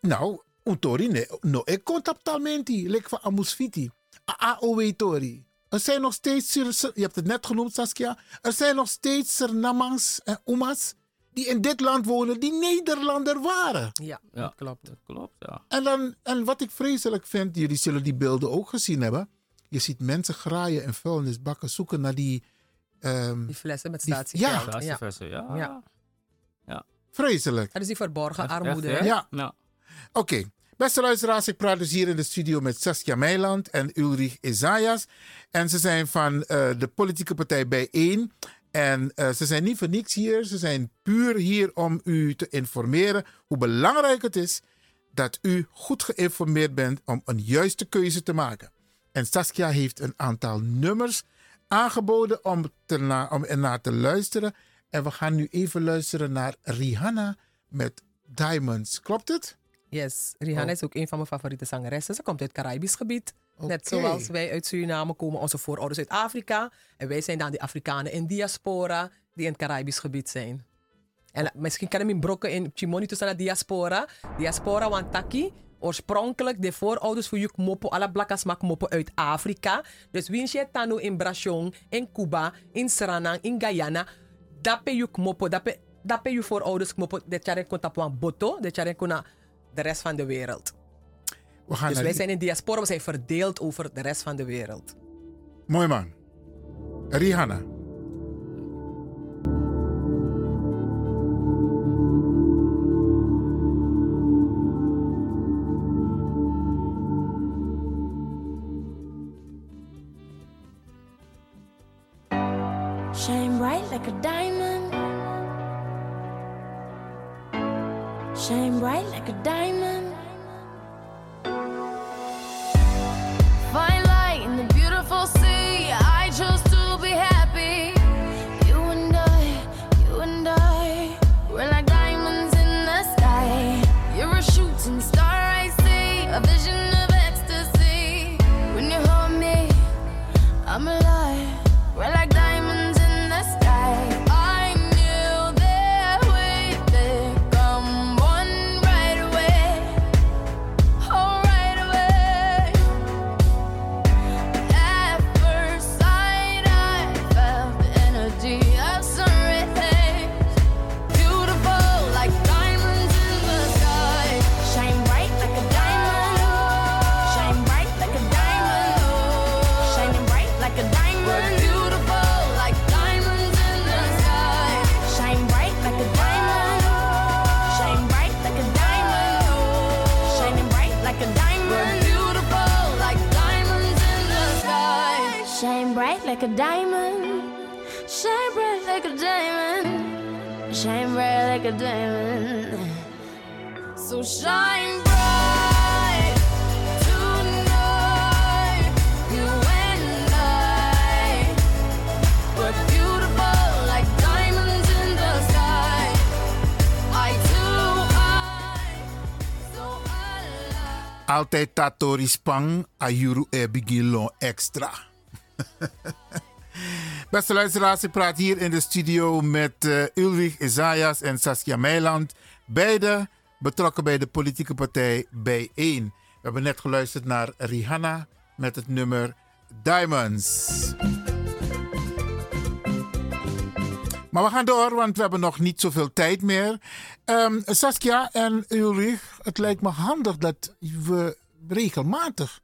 Nou, un tori ne, no e contactamenti, lek van amusfiti. AOW tori. Er zijn nog steeds, je hebt het net genoemd Saskia, er zijn nog steeds Surinamangs en Oemas die in dit land wonen, die Nederlander waren. Ja, Ja, dat klopt. Dat klopt, ja. En, dan, en wat ik vreselijk vind, jullie zullen die beelden ook gezien hebben. Je ziet mensen graaien en vuilnisbakken zoeken naar die... ehm, Die flessen met Die- statiegeld. ja. Ja. Ja. ja. vreselijk. Dat is die verborgen Echt, armoede. hè? hè? Ja. Ja. Oké, beste luisteraars, ik praat dus hier in de studio met Saskia Meiland en Ulrich Isaias. En ze zijn van eh, de politieke partij Bijeen. En eh, ze zijn niet voor niks hier, ze zijn puur hier om u te informeren hoe belangrijk het is dat u goed geïnformeerd bent om een juiste keuze te maken. En Saskia heeft een aantal nummers aangeboden om, te na, om ernaar te luisteren. En we gaan nu even luisteren naar Rihanna met Diamonds. Klopt het? Yes, Rihanna Oh. is ook een van mijn favoriete zangeressen. Ze komt uit het Caribisch gebied. Net zoals wij uit Suriname komen, onze voorouders uit Afrika. En wij zijn dan die Afrikanen in diaspora. die in het Caribisch gebied zijn. En misschien je in brokken in Chimoni tussen de diaspora. Diaspora wantaki. Oorspronkelijk de voorouders voor juk mopo, alle blakas mak mopo uit Afrika. Dus wie je tanu in Brasjon, in Cuba, in Suriname, in Guyana. Dape juk mopo, dape, dape je voorouders mopo. De charen kon tapuan boto, de charen kon naar de rest van de wereld. We gaan Dus naar wij die- zijn in diaspora, we zijn verdeeld over de rest van de wereld. Mooi man. Rihanna. Shine bright like a diamond. Shine bright like a diamond. Like a diamond. Shine bright like a diamond. Shine bright like a diamond. So shine bright tonight. You and I. We're beautiful like diamonds in the sky. Eye to eye. Altijd tatori spang, ayuru e bigilo extra. (laughs) Beste luisteraars, ik praat hier in de studio met eh, Ulrich Isaias en Saskia Meiland. Beide betrokken bij de politieke partij B1. We hebben net geluisterd naar Rihanna met het nummer Diamonds. Maar we gaan door, want we hebben nog niet zoveel tijd meer. Ehm, Saskia en Ulrich, het lijkt me handig dat we regelmatig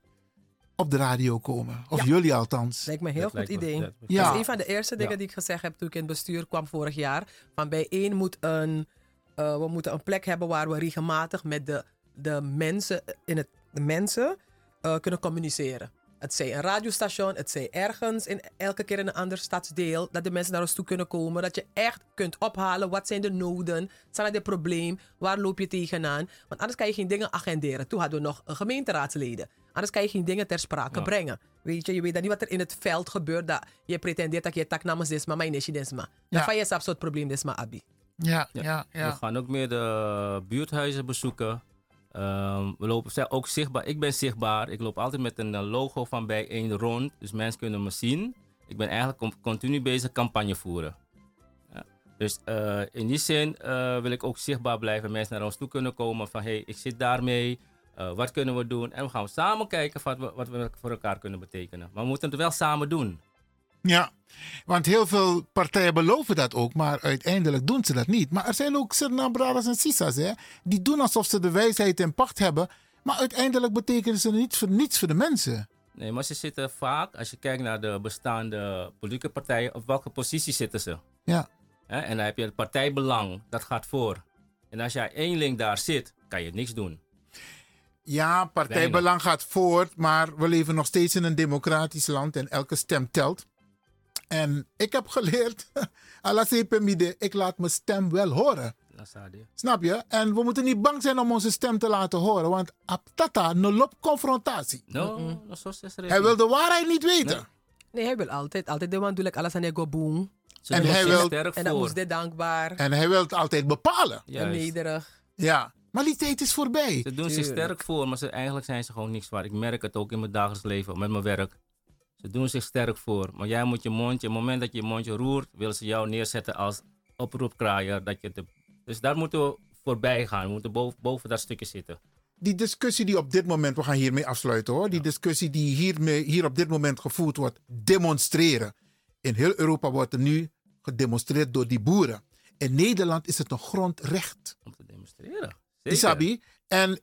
op de radio komen. Of jullie althans. Lijkt me een heel goed idee. Dat Ja. is een van de eerste dingen die ik gezegd heb toen ik in het bestuur kwam vorig jaar. Van bijeen moet een, eh, we moeten een plek hebben waar we regelmatig met de, de mensen, in het, de mensen eh, kunnen communiceren. Het zij een radiostation, het zij ergens, in, elke keer in een ander stadsdeel. Dat de mensen naar ons toe kunnen komen. Dat je echt kunt ophalen. Wat zijn de noden? Zijn er de probleem? Waar loop je tegenaan? Want anders kan je geen dingen agenderen. Toen hadden we nog een gemeenteraadsleden. Anders kan je geen dingen ter sprake Ja. brengen. Weet je, je weet dan niet wat er in het veld gebeurt. Dat je pretendeert dat je tak namens desma, maar je desma. Ja. Dan van je zelf soort probleem desma, Abi. Ja, ja, We ja. gaan ook meer de buurthuizen bezoeken. Ehm, we lopen ook zichtbaar. Ik ben zichtbaar. Ik loop altijd met een logo van bij één rond. Dus mensen kunnen me zien. Ik ben eigenlijk con- continu bezig campagne voeren. Ja. Dus eh, in die zin eh, wil ik ook zichtbaar blijven. Mensen naar ons toe kunnen komen van hey, ik zit daarmee. Eh, wat kunnen we doen? En we gaan samen kijken wat we, wat we voor elkaar kunnen betekenen. Maar we moeten het wel samen doen. Ja, want heel veel partijen beloven dat ook, maar uiteindelijk doen ze dat niet. Maar er zijn ook Surinambradas en Sisas, hè, die doen alsof ze de wijsheid in pacht hebben, maar uiteindelijk betekenen ze niets voor, niets voor de mensen. Nee, maar ze zitten vaak, als je kijkt naar de bestaande politieke partijen, op welke positie zitten ze? Ja. En dan heb je het partijbelang, dat gaat voor. En als jij eenling daar zit, kan je niks doen. Ja, partijbelang gaat voort, maar we leven nog steeds in een democratisch land en elke stem telt. En ik heb geleerd, (laughs) ik laat mijn stem wel horen. Snap je? En we moeten niet bang zijn om onze stem te laten horen, want aptata no loopt confrontatie. No. Hij wil de waarheid niet weten. Nee, hij wil altijd, altijd de man doe ik alles aan ego boom. En hij wil- En dan moest hij dankbaar. En hij wil het altijd bepalen. En nederig. Ja, maar die tijd is voorbij. Ze doen zich sterk voor, maar ze, eigenlijk zijn ze gewoon niks waar. Ik merk het ook in mijn dagelijks leven, met mijn werk. Ze doen zich sterk voor. Maar jij moet je mondje, op het moment dat je je mondje roert, willen ze jou neerzetten als oproepkraaier. Dat je de, dus daar moeten we voorbij gaan. We moeten boven, boven dat stukje zitten. Die discussie die op dit moment, we gaan hiermee afsluiten hoor. Die discussie die hiermee, hier op dit moment gevoerd wordt, demonstreren. In heel Europa wordt er nu gedemonstreerd door die boeren. In Nederland is het een grondrecht. Om te demonstreren. Isabi. En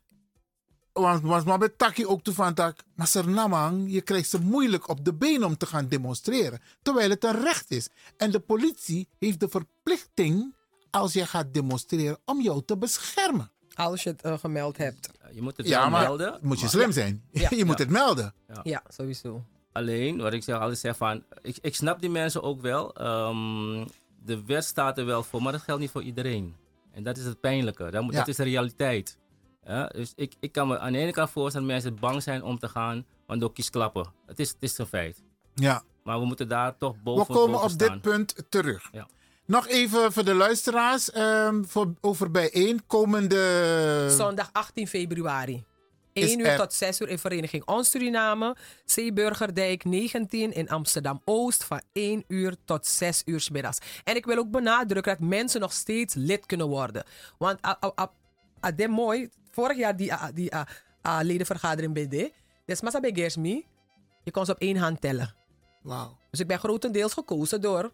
want was maar met Taki ook toe van tak, maar Sernamang, je krijgt ze moeilijk op de been om te gaan demonstreren. Terwijl het een recht is. En de politie heeft de verplichting, als je gaat demonstreren, om jou te beschermen. Als je het eh, gemeld hebt. Je moet het Ja, wel maar melden. moet je maar- slim zijn. (laughs) Je moet het melden. Ja. Ja, sowieso. Alleen, wat ik zeg, altijd zeg van, ik, ik snap die mensen ook wel. Ehm, de wet staat er wel voor, maar dat geldt niet voor iedereen. En dat is het pijnlijke. Dat, moet, Ja. dat is de realiteit. Ja, dus ik, ik kan me aan de ene kant voorstellen dat mensen bang zijn om te gaan, want door kiesklappen. Het is, het is een feit. Ja. Maar we moeten daar toch We boven komen boven op dit punt terug. Ja. Nog even voor de luisteraars ehm, voor, over bijeen komende. Zondag 18 februari. Is 1 uur er- tot 6 uur in Vereniging Ons Suriname. Zeeburgerdijk 19 in Amsterdam Oost van 1 uur tot 6 uur 's middags. En ik wil ook benadrukken dat mensen nog steeds lid kunnen worden. Want dit mooi, vorig jaar die, ah, die ah, ah, ledenvergadering de. Dus massa Gersmi, je kon ze op één hand tellen. Wauw. Dus ik ben grotendeels gekozen door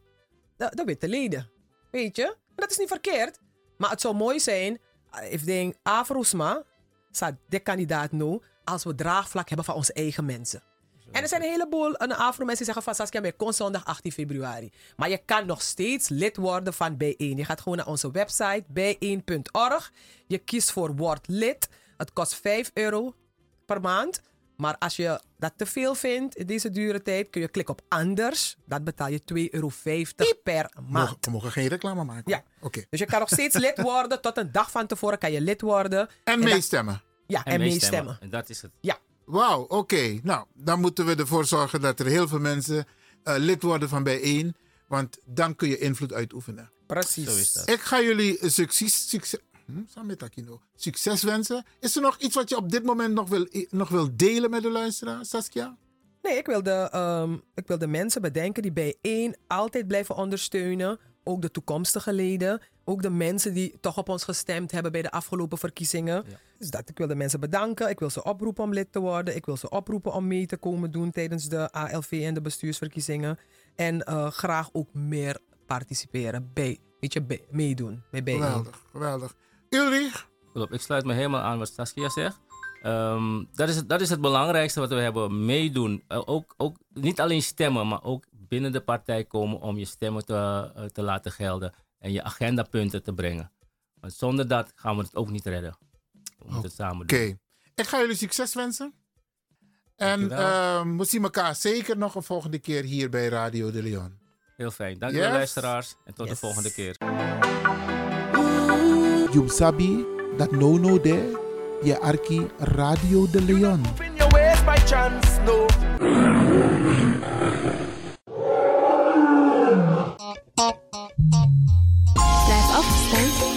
de, de witte leden. Weet je? Dat is niet verkeerd. Maar het zou mooi zijn, eh, if denk Afrosma, staat de kandidaat nu, als we draagvlak hebben van onze eigen mensen. En er zijn een heleboel een Afro-mensen die zeggen van Saskia, maar kon zondag 18 februari. Maar je kan nog steeds lid worden van Bijeen. Je gaat gewoon naar onze website bijeen.org. Je kiest voor word lid. Het kost 5 euro per maand. Maar als je dat te veel vindt in deze dure tijd, kun je klikken op anders. Dan betaal je 2,50 euro per maand. mogen, we mogen geen reclame maken. Ja. Oké. Dus je kan nog steeds lid worden. Tot een dag van tevoren kan je lid worden. En meestemmen. Ja, en, meestemmen. En dat is het. Ja. Wauw, oké. Nou, dan moeten we ervoor zorgen dat er heel veel mensen eh, lid worden van bijeen. Want dan kun je invloed uitoefenen. Precies. Zo is dat. Ik ga jullie succes, succes, hm, samen met Aquino, succes wensen. Is er nog iets wat je op dit moment nog wil, nog wil delen met de luisteraar, Saskia? Nee, ik wil, de, ehm, ik wil de mensen bedenken die bij één altijd blijven ondersteunen. Ook de toekomstige leden. Ook de mensen die toch op ons gestemd hebben bij de afgelopen verkiezingen. Dus dat, ik wil de mensen bedanken. Ik wil ze oproepen om lid te worden. Ik wil ze oproepen om mee te komen doen tijdens de ALV en de bestuursverkiezingen. En eh, graag ook meer participeren bij, weet je, bij- meedoen bij bijeen. Geweldig, geweldig. Ulrich? Klopt, ik sluit me helemaal aan wat Saskia zegt. Ehm, dat, is het, dat is het belangrijkste wat we hebben. Meedoen. Eh, ook, ook, niet alleen stemmen, maar ook binnen de partij komen om je stemmen te, eh, te laten gelden. En je agendapunten te brengen. Want zonder dat gaan we het ook niet redden. We moeten het samen Oké. doen. Ik ga jullie succes wensen. En ehm, we zien elkaar zeker nog een volgende keer hier bij Radio de Leon. Heel fijn. Dankjewel Yes. luisteraars. En tot de volgende keer. You sabi that no no there, je arki Radio de Leon.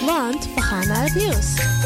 learned Bahana News.